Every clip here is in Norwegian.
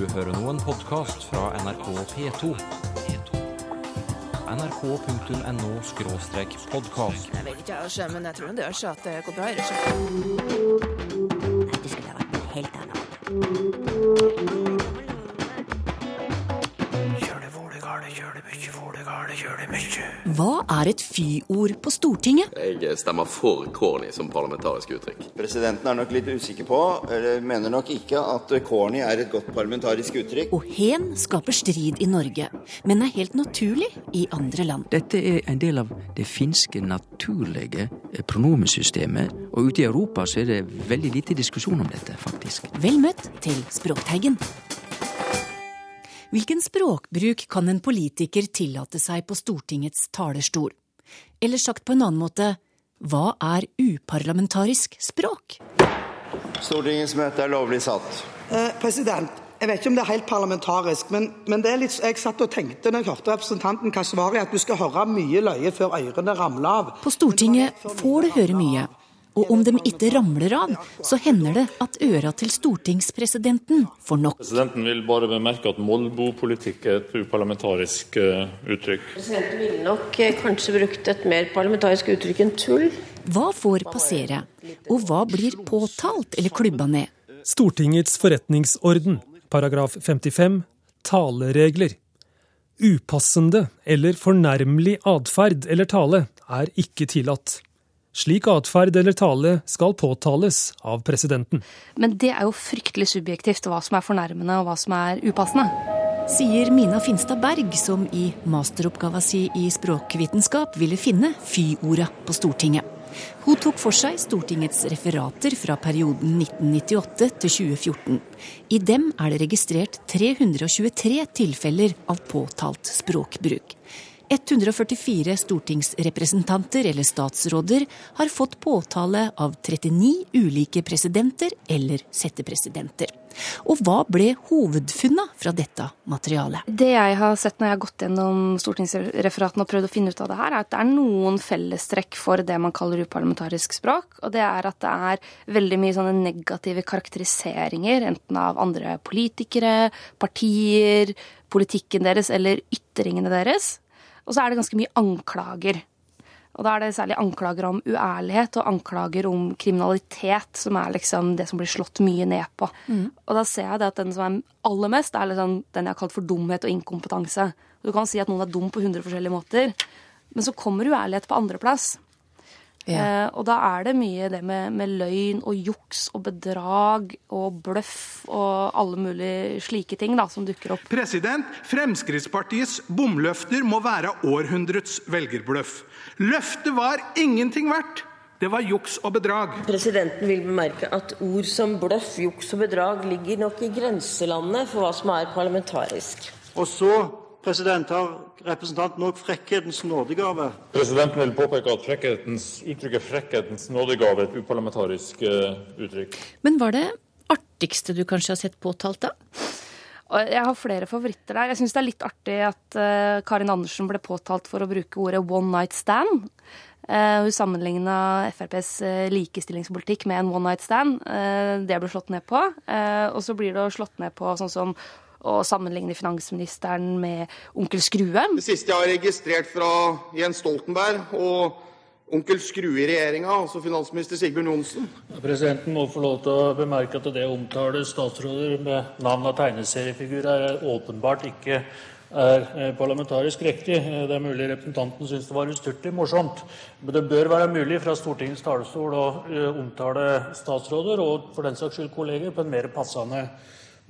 du hører nå en podkast fra NRK P2. nrk.no-podkast. Jeg vet ikke, jeg, men jeg tror det gjør seg at det går bra. Ikke? Nei, det skulle ha vært noe helt annet. Hva er et fy-ord på Stortinget? Jeg stemmer for corny som parlamentarisk uttrykk. Presidenten er nok litt usikker på, eller mener nok ikke, at corny er et godt parlamentarisk uttrykk. Og hen skaper strid i Norge, men er helt naturlig i andre land. Dette er en del av det finske naturlige pronomesystemet, pronomensystemet, og ute i Europa så er det veldig lite diskusjon om dette, faktisk. Vel møtt til Språkteigen. Hvilken språkbruk kan en politiker tillate seg på Stortingets talerstol? Eller sagt på en annen måte, hva er uparlamentarisk språk? Stortingets møte er lovlig satt. Eh, president, jeg vet ikke om det er helt parlamentarisk, men, men det er litt, jeg satt og tenkte når jeg hørte representanten Kashvari at du skal høre mye løye før ørene ramler av. På Stortinget får du høre mye. Og om de ikke ramler av, så hender det at øra til stortingspresidenten får nok. Presidenten vil bare bemerke at Molbo-politikk er et uparlamentarisk eh, uttrykk. Presidenten ville nok eh, kanskje brukt et mer parlamentarisk uttrykk enn tull. Hva får passere, og hva blir påtalt eller klubba ned? Stortingets forretningsorden, paragraf 55, taleregler. Upassende eller fornærmelig atferd eller tale er ikke tillatt. Slik atferd eller tale skal påtales av presidenten. Men det er jo fryktelig subjektivt hva som er fornærmende og hva som er upassende. Sier Mina Finstad Berg, som i masteroppgava si i språkvitenskap ville finne fy-orda på Stortinget. Hun tok for seg Stortingets referater fra perioden 1998 til 2014. I dem er det registrert 323 tilfeller av påtalt språkbruk. 144 stortingsrepresentanter eller statsråder har fått påtale av 39 ulike presidenter eller settepresidenter. Og hva ble hovedfunna fra dette materialet? Det jeg har sett når jeg har gått gjennom stortingsreferatene og prøvd å finne ut av det her, er at det er noen fellestrekk for det man kaller uparlamentarisk språk. Og det er at det er veldig mye sånne negative karakteriseringer, enten av andre politikere, partier, politikken deres eller ytringene deres. Og så er det ganske mye anklager. Og da er det særlig anklager om uærlighet og anklager om kriminalitet som er liksom det som blir slått mye ned på. Mm. Og da ser jeg det at den som er aller mest, er liksom den jeg har kalt for dumhet og inkompetanse. Du kan si at noen er dum på 100 forskjellige måter, men så kommer uærlighet på andreplass. Ja. Eh, og da er det mye det med, med løgn og juks og bedrag og bløff og alle mulige slike ting da, som dukker opp. President, Fremskrittspartiets bomløfter må være århundrets velgerbløff. Løftet var ingenting verdt. Det var juks og bedrag. Presidenten vil bemerke at ord som bløff, juks og bedrag ligger nok i grenselandet for hva som er parlamentarisk. Og så har representanten òg frekkhetens nådegave. Presidenten vil påpeke at frekkhetens, uttrykket 'frekkhetens nådegave' er et uparlamentarisk eh, uttrykk. Men var det artigste du kanskje har sett påtalt, da? Jeg har flere favoritter der. Jeg syns det er litt artig at eh, Karin Andersen ble påtalt for å bruke ordet 'one night stand'. Eh, hun sammenligna FrPs likestillingspolitikk med en one night stand. Eh, det ble slått ned på. Eh, og så blir det slått ned på sånn som å sammenligne finansministeren med onkel Skrue. Det siste jeg har registrert fra Jens Stoltenberg og onkel Skrue i regjeringa, altså finansminister Sigbjørn Johnsen Presidenten må få lov til å bemerke at det å omtale statsråder med navn av tegneseriefigurer er åpenbart ikke er eh, parlamentarisk riktig. Eh, Det er mulig representanten syns det var ustyrtelig morsomt. Men det bør være mulig fra Stortingets talerstol å eh, omtale statsråder og for den saks skyld kolleger på en mer passende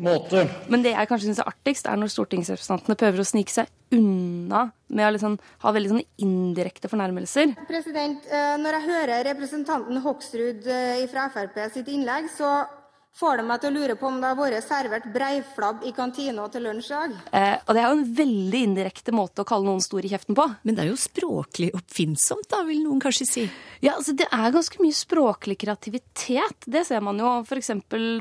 måte. Men det jeg kanskje syns er artigst, er når stortingsrepresentantene prøver å snike seg unna med å liksom ha veldig sånne indirekte fornærmelser. President, eh, når jeg hører representanten Hoksrud eh, fra Frp sitt innlegg, så får det meg til å lure på om det har vært servert breiflabb i kantina til lunsj i dag. Eh, og det er jo en veldig indirekte måte å kalle noen stor i kjeften på. Men det er jo språklig oppfinnsomt, da, vil noen kanskje si. Ja, altså Det er ganske mye språklig kreativitet. Det ser man jo. F.eks.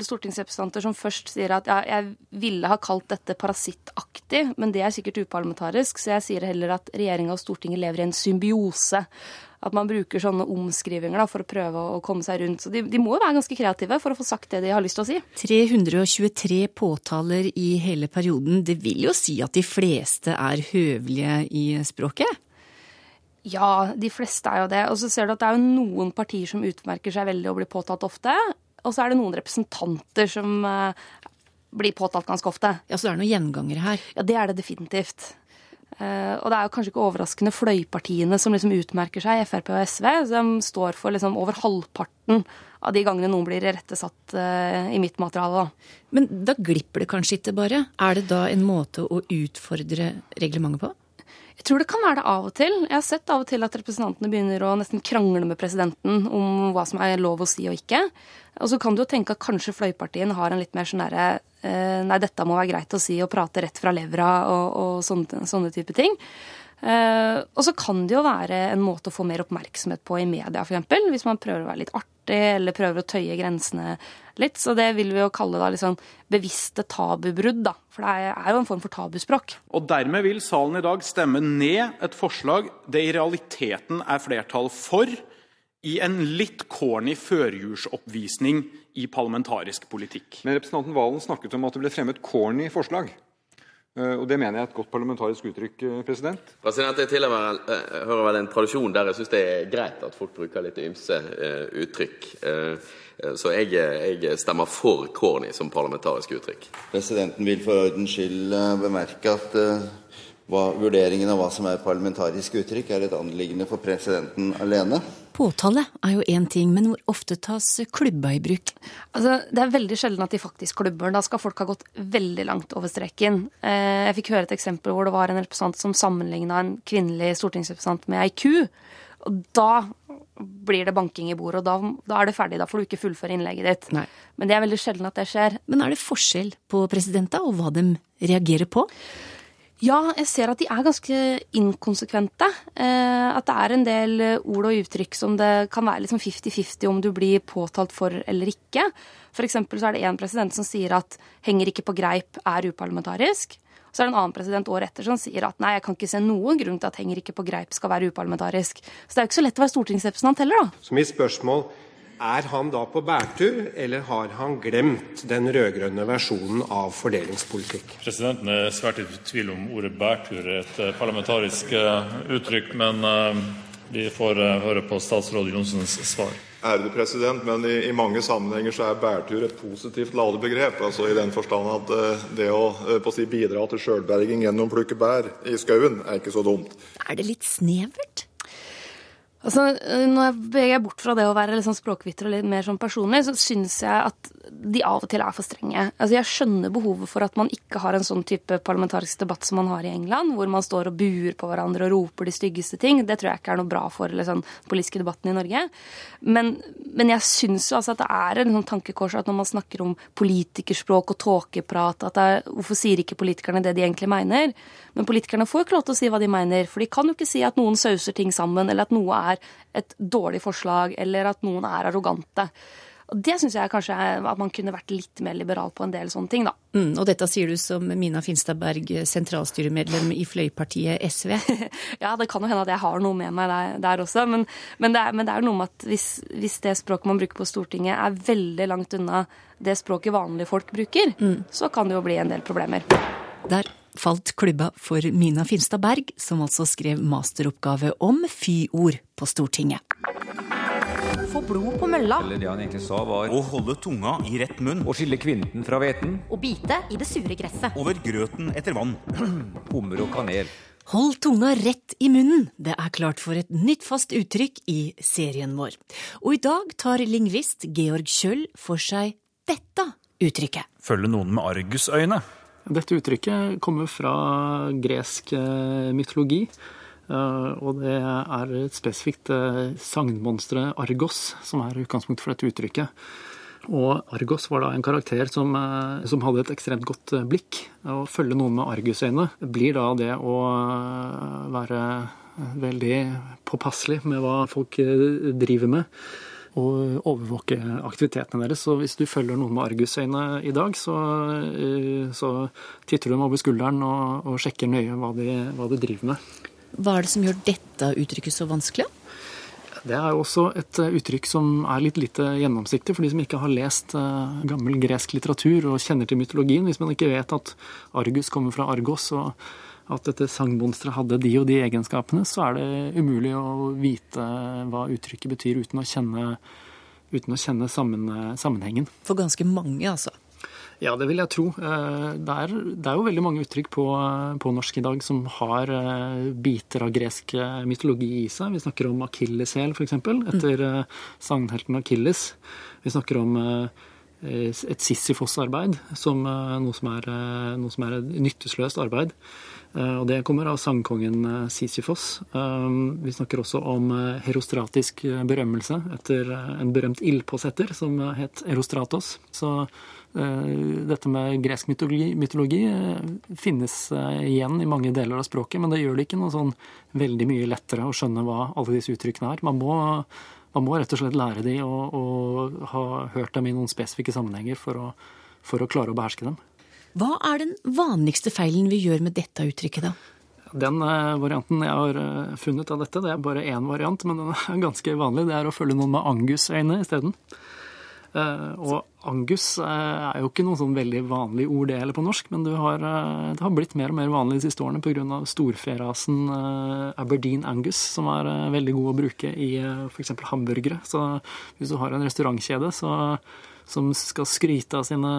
stortingsrepresentanter som først sier at ja, jeg ville ha kalt dette parasittaktig, men det er sikkert uparlamentarisk, så jeg sier heller at regjeringa og Stortinget lever i en symbiose. At man bruker sånne omskrivinger da, for å prøve å komme seg rundt. Så de, de må jo være ganske kreative for å få sagt det de har lyst til å si. 323 påtaler i hele perioden. Det vil jo si at de fleste er høvelige i språket? Ja, de fleste er jo det. Og så ser du at det er jo noen partier som utmerker seg veldig og blir påtalt ofte. Og så er det noen representanter som uh, blir påtalt ganske ofte. Ja, Så det er noen gjengangere her? Ja, det er det definitivt. Uh, og det er jo kanskje ikke overraskende fløypartiene som liksom utmerker seg, Frp og SV. som står for liksom over halvparten av de gangene noen blir irettesatt uh, i mitt materiale. Men da glipper det kanskje ikke bare? Er det da en måte å utfordre reglementet på? Jeg tror det kan være det av og til. Jeg har sett av og til at representantene begynner å nesten krangle med presidenten om hva som er lov å si og ikke. Og så kan du jo tenke at kanskje fløypartiene har en litt mer sånn derre eh, Nei, dette må være greit å si og prate rett fra levra og, og sånne, sånne type ting. Uh, og så kan det jo være en måte å få mer oppmerksomhet på i media, f.eks. Hvis man prøver å være litt artig eller prøver å tøye grensene litt. Så det vil vi jo kalle da liksom bevisste tabubrudd, da. For det er jo en form for tabuspråk. Og dermed vil salen i dag stemme ned et forslag det i realiteten er flertall for, i en litt corny førjulsoppvisning i parlamentarisk politikk. Men representanten Valen snakket om at det ble fremmet corny forslag. Eh, og det mener jeg er et godt parlamentarisk uttrykk. Eh, president. President, Jeg tilhører eh, hører vel en tradisjon der jeg syns det er greit at folk bruker litt ymse uttrykk. Så jeg, jeg, stemmer for corny som parlamentarisk uttrykk. Presidenten vil for ordens skyld bemerke at hva, vurderingen av hva som er parlamentarisk uttrykk, er et anliggende for presidenten alene. Påtale er jo én ting, men hvor ofte tas klubba i bruk? Altså, Det er veldig sjelden at de faktisk klubber. Da skal folk ha gått veldig langt over streken. Eh, jeg fikk høre et eksempel hvor det var en representant som sammenligna en kvinnelig stortingsrepresentant med ei ku. Og da blir det banking i bordet, og da, da, er det ferdig. Da får du ikke fullføre innlegget ditt. Nei. Men det er veldig sjelden at det skjer. Men er det forskjell på presidenta og hva de reagerer på? Ja, jeg ser at de er ganske inkonsekvente. Eh, at det er en del eh, ord og uttrykk som det kan være liksom 50-50 om du blir påtalt for eller ikke. Eksempel så er det én president som sier at 'henger ikke på greip' er uparlamentarisk. Så er det en annen president året etter som sier at nei, jeg kan ikke se noen grunn til at 'henger ikke på greip' skal være uparlamentarisk. Så det er jo ikke så lett å være stortingsrepresentant heller, da. Så mitt spørsmål er han da på bærtur, eller har han glemt den rød-grønne versjonen av fordelingspolitikk? Presidenten er svært i tvil om ordet bærtur er et eh, parlamentarisk eh, uttrykk, men eh, vi får høre på statsråd Johnsens svar. Ærede president, men i, i, mange sammenhenger så er bærtur et positivt ladet begrep. altså I den forstand at det å si, bidra til sjølberging gjennom å plukke bær i skauen, er ikke så dumt. Er det litt snevert? Altså, Når jeg beveger bort fra det å være liksom språkvitter og litt mer sånn personlig, så syns jeg at de av og til er for strenge. Altså, Jeg skjønner behovet for at man ikke har en sånn type parlamentarisk debatt som man har i England, hvor man står og buer på hverandre og roper de styggeste ting. Det tror jeg ikke er noe bra for liksom, politiske debatten i Norge. Men, men jeg syns jo altså at det er en sånn tankekors at når man snakker om politikerspråk og tåkeprat, at er, hvorfor sier ikke politikerne det de egentlig mener? Men politikerne får jo ikke lov til å si hva de mener, for de kan jo ikke si at noen sauser ting sammen, eller at noe er et dårlig forslag, eller at noen er arrogante. Og Det syns jeg kanskje er at man kunne vært litt mer liberal på en del sånne ting, da. Mm, og dette sier du som Mina Finstad Berg, sentralstyremedlem i fløypartiet SV? ja, det kan jo hende at jeg har noe med meg der, der også, men, men, det er, men, det er, noe med at hvis, hvis, det språket man bruker på Stortinget er veldig langt unna det språket vanlige folk bruker, mm. så kan det jo bli en del problemer. Der falt klubba for Mina Finstad Berg, som altså skrev masteroppgave om fy-ord på Stortinget få blod på mølla. Eller det han egentlig sa var Å holde tunga i rett munn. Å skille kvinten fra hveten. Å bite i det sure gresset. Over grøten etter vann. Hummer og kanel. Hold tunga rett i munnen, det er klart for et nytt fast uttrykk i serien vår. Og i dag tar lingvist Georg Kjøll for seg dette uttrykket. Følge noen med argusøyne. Dette uttrykket kommer fra gresk eh, mytologi. Eh, og det er et spesifikt eh, Argos som er utgangspunktet for dette uttrykket. Og Argos var da en karakter som, som hadde et ekstremt godt blikk. Å følge noen med argusøyne blir da det å være veldig påpasselig med hva folk driver med. Og overvåke aktivitetene deres. Så hvis du følger noen med argusøyne i dag, så, så titter du dem over skulderen og, og sjekker nøye hva de, hva de driver med. Hva er det som gjør dette uttrykket så vanskelig? Det er jo også et eh, uttrykk som er litt lite gjennomsiktig for de som ikke har lest uh, gammel gresk litteratur og kjenner til mytologien. Hvis man ikke vet at Argus kommer fra Argos og at dette sangmonsteret hadde de og de egenskapene, så er det umulig å vite hva uttrykket betyr uten å kjenne, uten å kjenne sammen, sammenhengen. For ganske mange, altså? Ja, det vil jeg tro. Eh, det er, det er jo veldig mange uttrykk på, på, norsk i dag som har eh, biter av gresk eh, mytologi i seg. Vi snakker om akilleshæl, f.eks., etter mm. sagnhelten Akilles. Vi snakker om et Sisyfos-arbeid som noe som, er, noe som er et nyttesløst arbeid. Og det kommer av sangkongen Sisyfos. Vi snakker også om herostratisk berømmelse etter en berømt ildpåsetter som het Erostratos. Så Eh, dette med gresk mytologi, mytologi, eh, finnes eh, igjen i mange deler av språket, men det gjør det ikke noe sånn veldig mye lettere å skjønne hva alle disse uttrykkene er. Man må, man må rett og slett lære de og, og, ha hørt dem i noen spesifikke sammenhenger for å, for å klare å beherske dem. Hva er den vanligste feilen vi gjør med dette uttrykket, da? Den varianten jeg har funnet av dette, det er bare én variant, men den er ganske vanlig. Det er å følge noen med angusøyne isteden. Eh, og angus eh, er jo ikke noe sånn veldig vanlig ord det heller på norsk, men det har, eh, det har blitt mer og mer vanlig de siste årene pga. storferasen Aberdeen Angus, som er veldig god å bruke i f.eks. hamburgere. Så hvis du har en restaurantkjede så, som skal skryte av sine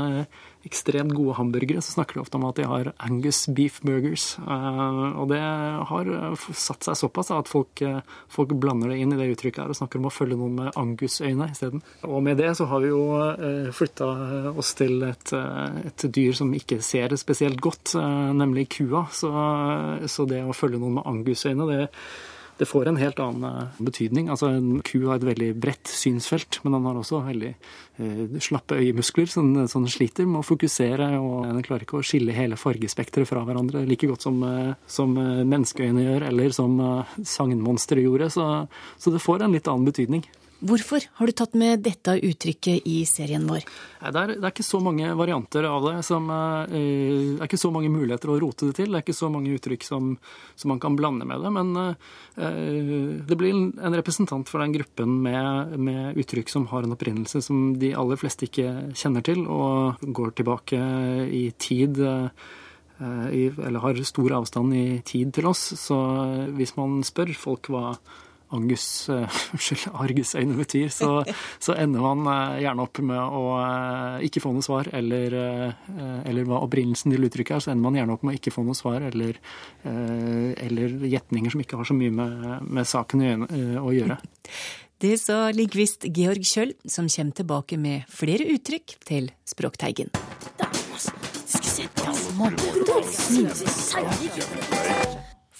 ekstremt gode hamburgere, så snakker de ofte om at de har Angus beef burgers. Eh, og det har satt seg såpass at folk, eh, folk blander det inn i det uttrykket her og snakker om å følge noen med Angus-øyne isteden. Og med det så har vi jo eh, flytta oss til et, et dyr som ikke ser spesielt godt, nemlig kua. Så, så det å følge noen med Angus-øyne, det det får en helt annen eh, betydning. Altså En ku har et veldig bredt synsfelt, men den har også veldig eh, slappe øyemuskler, så den, så den, sliter med å fokusere. og Den klarer ikke å skille hele fargespekteret fra hverandre like godt som, eh, som eh, menneskeøyne gjør, eller som sagnmonstre gjorde. Så, så det får en litt annen betydning. Hvorfor har du tatt med dette uttrykket i serien vår? Det er, det er ikke så mange varianter av det. Som, uh, det er ikke så mange muligheter å rote det til. Det er ikke så mange uttrykk som, som man kan blande med det. Men uh, det blir en representant for den gruppen med, med, uttrykk som har en opprinnelse som de aller fleste ikke kjenner til, og går tilbake i tid. Uh, eller har stor avstand i tid til oss. Så hvis man spør folk hva Angus, uh, argusøyne betyr, så, så, ender man uh, gjerne opp med å uh, ikke få noe svar, eller, eller hva opprinnelsen til uttrykket er, så ender man gjerne opp med å ikke få noe svar, eller, eller gjetninger som ikke har så mye med, med saken å gjøre. Det sa lingvist Georg Kjøll, som kommer tilbake med flere uttrykk til Språkteigen.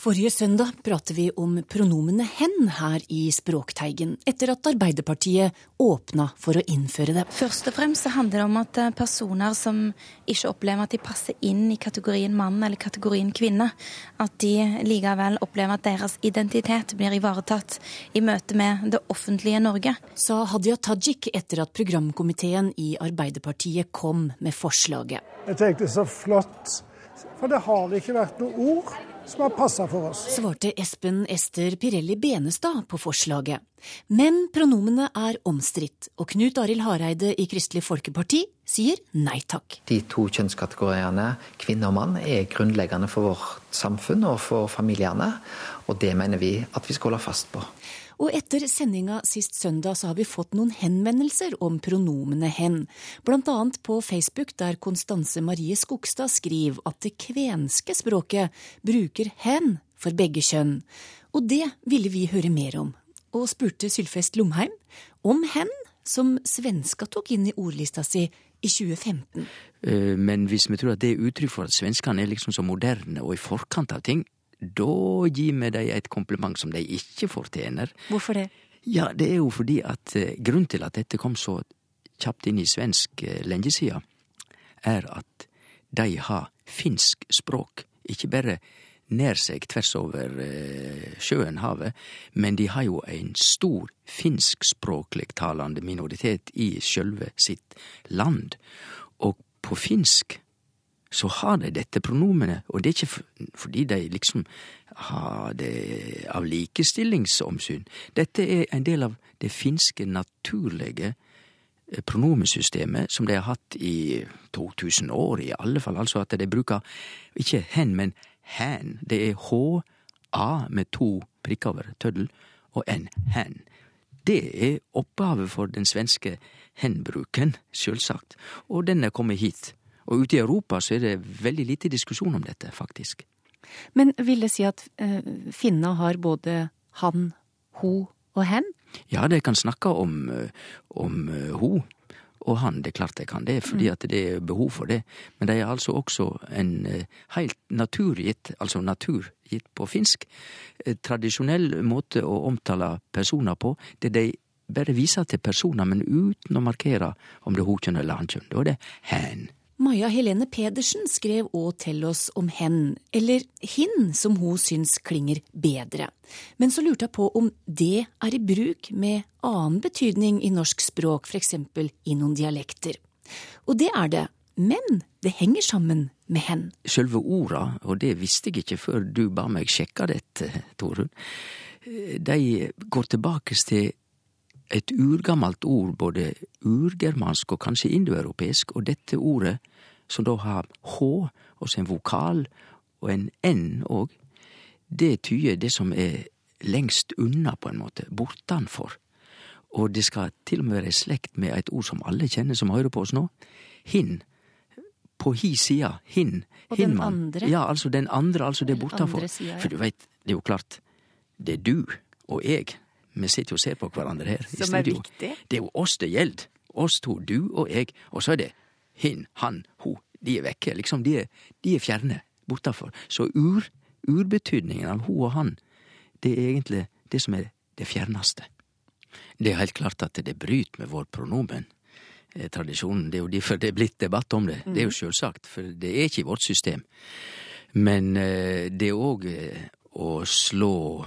Forrige søndag pratet vi om pronomene hen her i Språkteigen, etter at Arbeiderpartiet åpna for å innføre det. Først og fremst så handler det om at eh, personer som ikke opplever at de passer inn i kategorien mann eller kategorien kvinne, at de likevel opplever at deres identitet blir ivaretatt i møte med det offentlige Norge. Sa Hadia Tajik etter at programkomiteen i Arbeiderpartiet kom med forslaget. Jeg tenkte så flott, for det har ikke vært noe ord som har passa for oss. Svarte Espen Ester Pirelli Benestad på forslaget. Men pronomene er omstridt, og Knut Arild Hareide i Kristelig Folkeparti sier nei takk. De to kjønnskategoriene kvinne og mann er grunnleggende for vårt samfunn og for familiene, og det mener vi at vi skal holde fast på. Og etter sendinga sist søndag så har vi fått noen henvendelser om pronomene hen. Blant annet på Facebook, der Konstanse Marie Skogstad skriver at det kvenske språket bruker hen for begge kjønn. Og det ville vi høre mer om, og spurte Sylfest Lomheim om hen, som svenska tok inn i ordlista si i 2015. Eh, men hvis vi tror at det er uttrykk for at svenskene er liksom så moderne og i forkant av ting, da gir vi dem et kompliment som de ikke fortjener. Hvorfor det? Ja, det er jo fordi at uh, grunnen til at dette kom så kjapt inn i svensk uh, lenge sida, er at de har finsk språk. Ikke bare nær seg tvers over uh, sjøen, havet, men de har jo en stor finskspråklig talende minoritet i sjølve sitt land. Og på finsk så har de dette pronomenet, og det er ikke fordi de liksom har det av likestillingsomsyn. Dette er en del av det finske naturlige pronomensystemet som de har hatt i 2000 år, i alle fall. Altså at de bruker ikke hen, men hen. Det er H-A med to prikker over tøddel, og en Hen. Det er opphavet for den svenske hen-bruken, sjølsagt, og den er kommet hit. Og ute i Europa så er det veldig lite diskusjon om dette, faktisk. Men vil det si at finna finnene har både han, ho og hen? Ja, de kan snakke om, eh, om eh, ho og han. Det er klart de kan det, fordi at det er behov for det. Men de er altså også en eh, helt naturgitt, altså naturgitt på finsk, eh, tradisjonell måte å omtale personer på. Det de bare viser til personer, men uten å markere om det er hokjønn eller hankjønn. Da er det hen. Maja Helene Pedersen skrev òg til oss om hen, eller hin, som hun syns klinger bedre. Men så lurte jeg på om det er i bruk med annen betydning i norsk språk, eksempel i noen dialekter. Og det er det, men det henger sammen med hen. Sjølve orda, og det visste jeg ikke før du ba meg sjekke dette, Torunn, de går tilbake til et urgammelt ord, både urgermansk og kanskje indoeuropeisk, og dette ordet, som da har H, og så en vokal, og en N òg, det tyder det som er lengst unna, på en måte, bortanfor. Og det skal til og med være i slekt med et ord som alle kjenner som hører på oss nå. Hin. På hi sida. Hin. Og den man. andre? Ja, altså den andre, altså det bortanfor. Siden, ja. For du veit, det er jo klart, det er du og jeg. Vi sitter jo og ser på hverandre her i Som er viktig. Det er jo oss det gjelder. Oss to, du og jeg. Og så er det hin, han, ho. De er vekke. Liksom, de de er fjerne. Bortafor. Så ur, urbetydningen av ho og han, det er egentlig det som er det fjerneste. Det er helt klart at det bryter med vår pronomen. eh, Tradisjonen. Det er jo derfor det er blitt debatt om det. Det er jo sjølsagt, for det er ikke i vårt system. Men eh, det er òg å slå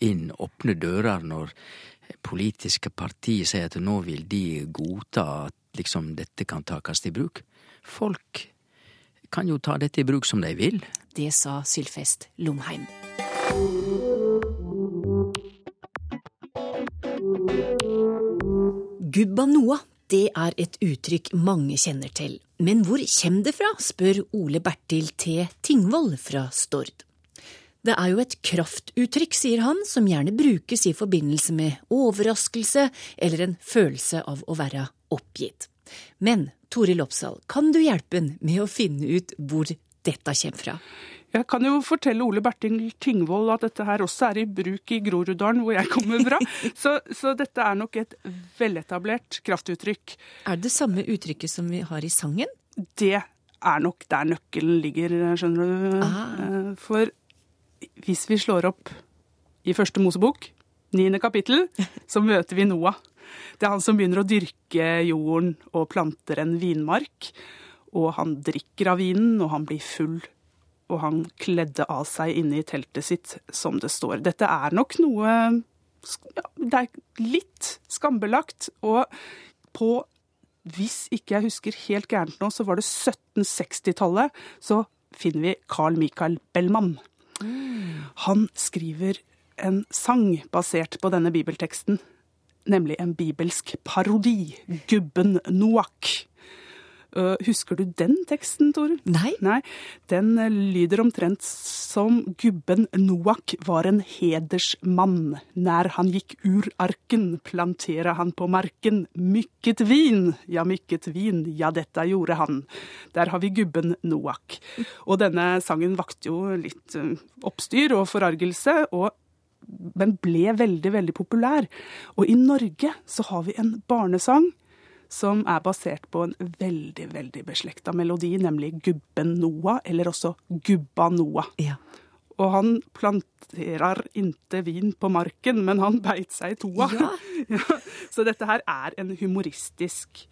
inn åpne dører når politiske partier sier at nå vil de godta at liksom dette kan takast i bruk. Folk kan jo ta dette i bruk som de vil. Det sa Sylfest Lomheim. Gubba noa, det er et uttrykk mange kjenner til. Men hvor kommer det fra, spør Ole Bertil T. Tingvoll fra Stord. Det er jo et kraftuttrykk, sier han, som gjerne brukes i forbindelse med overraskelse eller en følelse av å være oppgitt. Men Toril Oppsal, kan du hjelpe ham med å finne ut hvor dette kommer fra? Jeg kan jo fortelle Ole Berting Tingvold at dette her også er i bruk i Groruddalen, hvor jeg kommer fra. Så, så dette er nok et veletablert kraftuttrykk. Er det det samme uttrykket som vi har i sangen? Det er nok der nøkkelen ligger, skjønner du. Ah. Eh, For hvis vi slår opp i første Mosebok, niende kapittel, så møter vi Noah. Det er han som begynner å dyrke jorden og planter en vinmark. Og han drikker av vinen, og han blir full. Og han kledde av seg inne i teltet sitt, som det står. Dette er nok noe ja, Det er litt skambelagt. Og på hvis ikke jeg husker helt gærent nå, så var det 1760-tallet, så finner vi Carl Michael Bellman. Han skriver en sang basert på denne bibelteksten, nemlig en bibelsk parodi, Gubben Noak. Øh, Husker du den teksten, Tore? Nei. Nei. Den øh, lyder omtrent som Gubben Noak var en hedersmann. Nær han gikk ur arken, plantere han på marken. Mykket vin, ja, mykket vin, ja, dette gjorde han. Der har vi Gubben Noak. Og denne sangen vakte jo litt øh, oppstyr og forargelse. og men ble veldig, veldig populær. Og i Norge så har vi en barnesang som er basert på en veldig, veldig beslekta melodi, nemlig Gubben Noah, eller også Gubba Noah. Og han planterar inte vin på marken, men han beit seg i toa. Ja. Så dette her er en humoristisk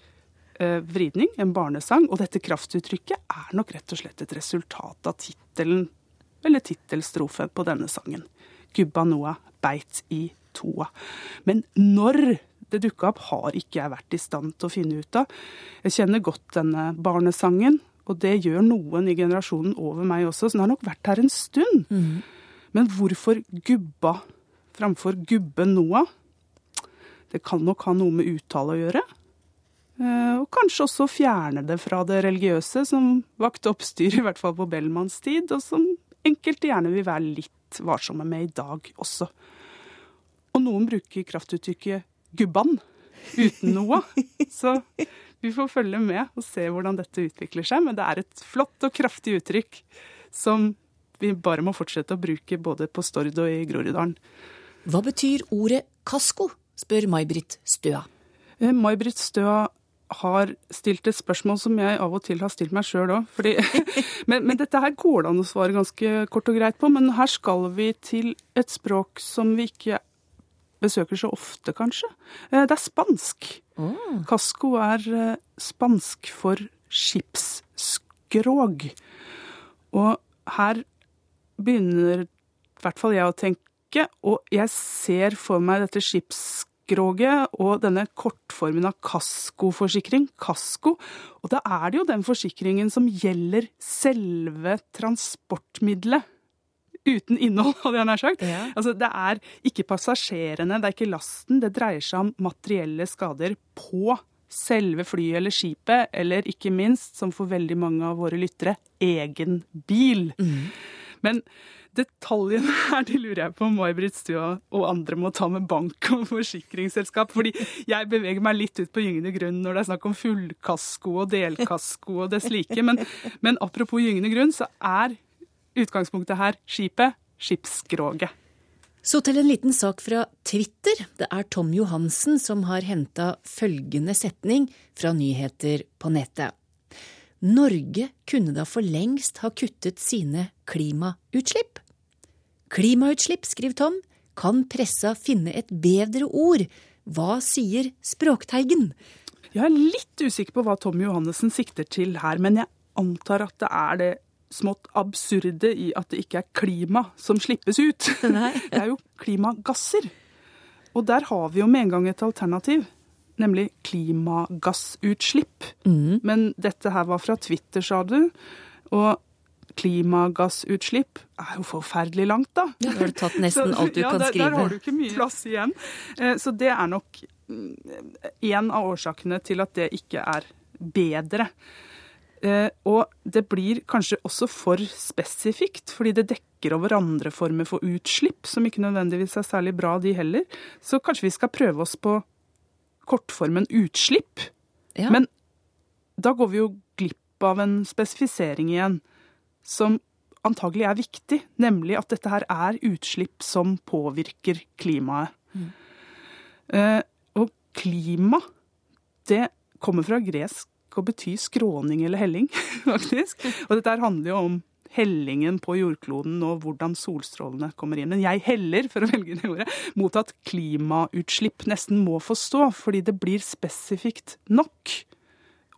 eh, vridning, en barnesang, og dette kraftuttrykket er nok rett og slett et resultat av tittelen, eller tittelstrofen på denne sangen. Gubba Noah beit i toa. Men når det dukka opp, har ikke jeg vært i stand til å finne ut av. Jeg kjenner godt denne barnesangen, Og det gjør noen i generasjonen over meg også, så den har nok vært her en stund. Mm. Men hvorfor gubba framfor gubbe Noah? Det kan nok ha noe med uttale å gjøre. Eh, Og kanskje også fjerne det fra det religiøse, som vakte oppstyr, i hvert fall på Bellmans tid, og som enkelte gjerne vil være litt varsomme med i dag også. Og noen bruker kraftuttrykket 'gubban' uten noe. Så vi får følge med og se hvordan dette utvikler seg. Men det er et flott og kraftig uttrykk som vi bare må fortsette å bruke både på Stord og i Groruddalen. Hva betyr ordet kasko, spør May-Britt Støa. Eh, May-Britt Støa har stilt et spørsmål som jeg av og til har stilt meg sjøl òg. Men, men dette her går det an å svare ganske kort og greit på. Men her skal vi til et språk som vi ikke besøker så ofte, kanskje. Eh, Det er spansk. Casco er eh, spansk for skipsskrog. Og her begynner i hvert fall jeg å tenke, og jeg ser for meg dette skipsskroget og denne kortformen av kaskoforsikring, kasko. Og da er det jo den forsikringen som gjelder selve transportmiddelet. Uten innhold, hadde jeg nær sagt. Altså, det er ikke passasjerene, det er ikke lasten. Det dreier seg om materielle skader på selve flyet eller skipet, eller ikke minst, som for veldig mange av våre lyttere, egen bil. Men detaljene her de lurer jeg på om May-Britt Stua og andre må ta med bank og forsikringsselskap. Fordi jeg beveger meg litt ut på gyngende grunn når det er snakk om fullkasko og delkasko og det slike. Men, men apropos gyngende grunn, så er utgangspunktet her skipet, skipsskroget. Så til en liten sak fra Twitter. Det er Tom Johansen som har henta følgende setning fra nyheter på nettet. Norge kunne da for lengst ha kuttet sine klimautslipp. Klimautslipp, skriver Tom, kan pressa finne et bedre ord. Hva sier Språkteigen? Jeg er litt usikker på hva Tom Johannessen sikter til her, men jeg antar at det er det smått absurde i at det ikke er klima som slippes ut. Det er jo klimagasser. Og der har vi jo med en gang et alternativ, nemlig klimagassutslipp. Men dette her var fra Twitter, sa du. Og klimagassutslipp er jo forferdelig langt, da. Ja, har du tatt nesten alt du ja, kan der, skrive. Der har du ikke mye plass igjen. Eh, Så det er nok mm, en av årsakene til at det ikke er bedre. Eh, Og det blir kanskje også for spesifikt, fordi det dekker over andre former for utslipp, som ikke nødvendigvis er særlig bra, de heller. Så kanskje vi skal prøve oss på kortformen utslipp. Men da går vi jo glipp av en spesifisering igjen, som antagelig er viktig, nemlig at dette her er utslipp som påvirker klimaet. Eh, og klima, det kommer fra gresk og betyr skråning eller helling, faktisk. Og dette her handler jo om hellingen på jordkloden og hvordan solstrålene kommer inn. Men jeg heller, for å velge det ordet, mot at klimautslipp nesten må få stå, fordi det blir spesifikt nok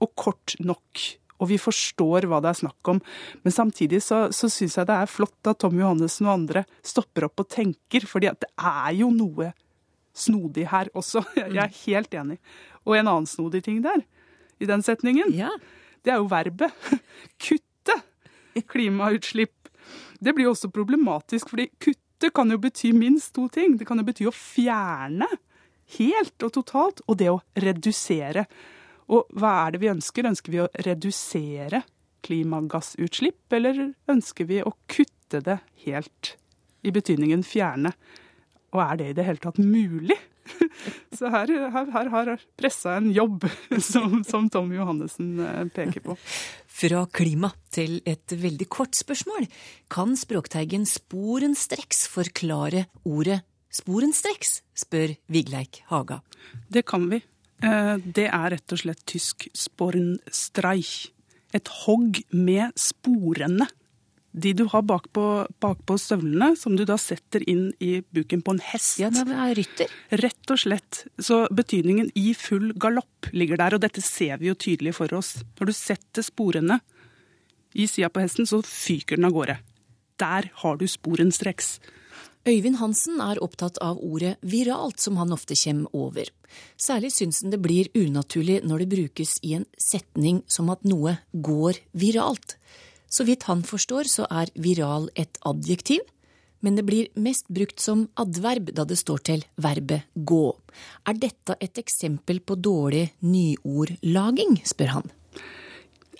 og kort nok. Og vi forstår hva det er snakk om. Men samtidig så, så syns jeg det er flott at Tom Johannessen og andre stopper opp og tenker, fordi at det er jo noe snodig her også. Jeg er helt enig. Og en annen snodig ting der, i den setningen, det er jo verbet. Kutte klimautslipp. Det blir jo også problematisk, fordi kutte kan jo bety minst to ting. Det kan jo bety å fjerne helt og totalt, og det å redusere. Og hva er det vi ønsker? Ønsker vi å redusere klimagassutslipp, eller ønsker vi å kutte det helt, i betydningen fjerne? Og er det i det hele tatt mulig? Så her, her, her har pressa en jobb, som, som Tom Johannessen eh, peker på. Fra klima til et veldig kort spørsmål. Kan Språkteigen sporenstreks forklare ordet sporenstreks, spør Vigleik Haga. Det kan vi. Eh, Det er rett og slett tysk spornstreich. Et hogg med sporene. De du har bakpå, bakpå støvlene, som du da setter inn i buken på en hest. Ja, det er rytter. Rett og slett. Så betydningen i full galopp ligger der, og dette ser vi jo tydelig for oss. Når du setter sporene i sida på hesten, så fyker den av gårde. Der har du sporenstreks. Øyvind Hansen er opptatt av ordet viralt, som han ofte kommer over. Særlig syns han det blir unaturlig når det brukes i en setning som at noe går viralt. Så vidt han forstår, så er viral et adjektiv, men det blir mest brukt som adverb da det står til verbet gå. Er dette et eksempel på dårlig nyordlaging, spør han.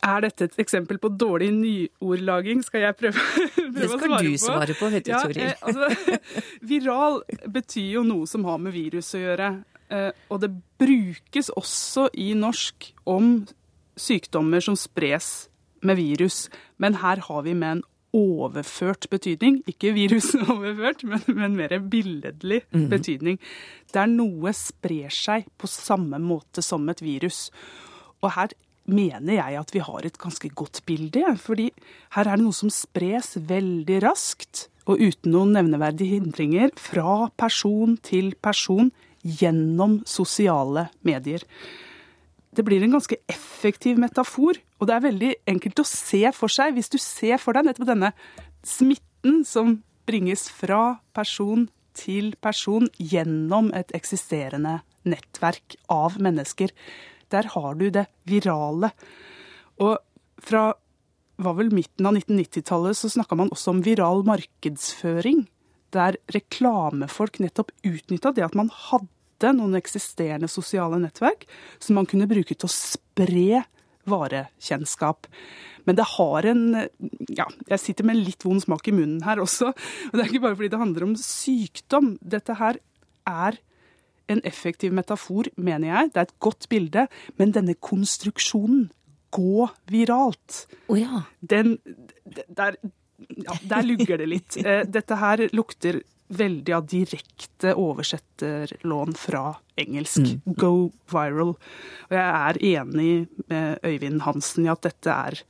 Er dette et eksempel på dårlig nyordlaging? Skal jeg prøve, prøve det skal du svare på, vet du, ja, Toril. Eh, altså, viral betyr jo noe som har med virus å gjøre. Eh, og det brukes også i norsk om sykdommer som spres med virus. Men her har vi med en overført betydning. Ikke virusoverført, men, men mer billedlig mm. betydning. Der noe sprer seg på samme måte som et virus. Og her mener jeg at vi har et ganske godt bilde. Fordi her er det noe som spres veldig raskt og uten noen nevneverdige hindringer fra person til person gjennom sosiale medier. Det blir en ganske effektiv metafor, og det er veldig enkelt å se for seg, hvis du ser for deg nettopp denne smitten som bringes fra person til person gjennom et eksisterende nettverk av mennesker. Der har du det virale. Og fra var vel midten av 1990-tallet så snakka man også om viral markedsføring. Der reklamefolk nettopp utnytta det at man hadde noen eksisterende sosiale nettverk som man kunne bruke til å spre varekjennskap. Men det har en Ja, jeg sitter med litt vond smak i munnen her også. Og det er ikke bare fordi det handler om sykdom. Dette her er en effektiv metafor, mener jeg. Det er et godt bilde. Men denne konstruksjonen, gå viralt, oh ja. den der, ja, der lugger det litt. Eh, Dette her lukter veldig av direkte oversetterlån fra engelsk. Go viral. Og jeg er enig med Øyvind Hansen i at dette er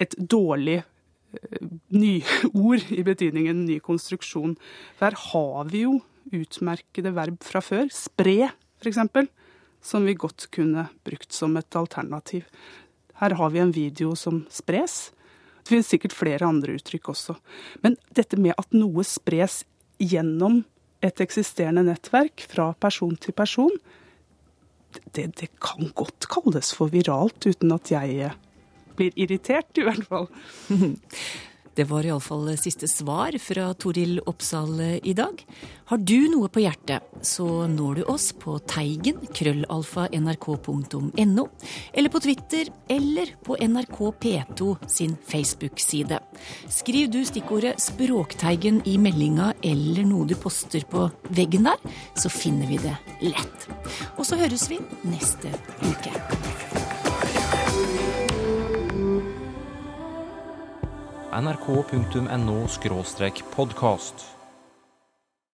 et dårlig eh, nyord i betydningen ny konstruksjon. For her har vi jo utmerkede verb fra før. Spre, f.eks., som vi godt kunne brukt som et alternativ. Her har vi en video som spres. Det finnes sikkert flere andre uttrykk også. Men dette med at noe spres gjennom et eksisterende nettverk, fra person til person, det, det kan godt kalles for viralt, uten at jeg blir irritert, i hvert fall. Det var iallfall siste svar fra Toril Oppsal i dag. Har du noe på hjertet, så når du oss på teigen krøllalfa nrk.no, eller på Twitter, eller på NRK P2 sin Facebook-side. Skriv du stikkordet 'Språkteigen' i meldinga eller noe du poster på veggen der, så finner vi det lett. Og så høres vi neste uke. nrk.no podkast.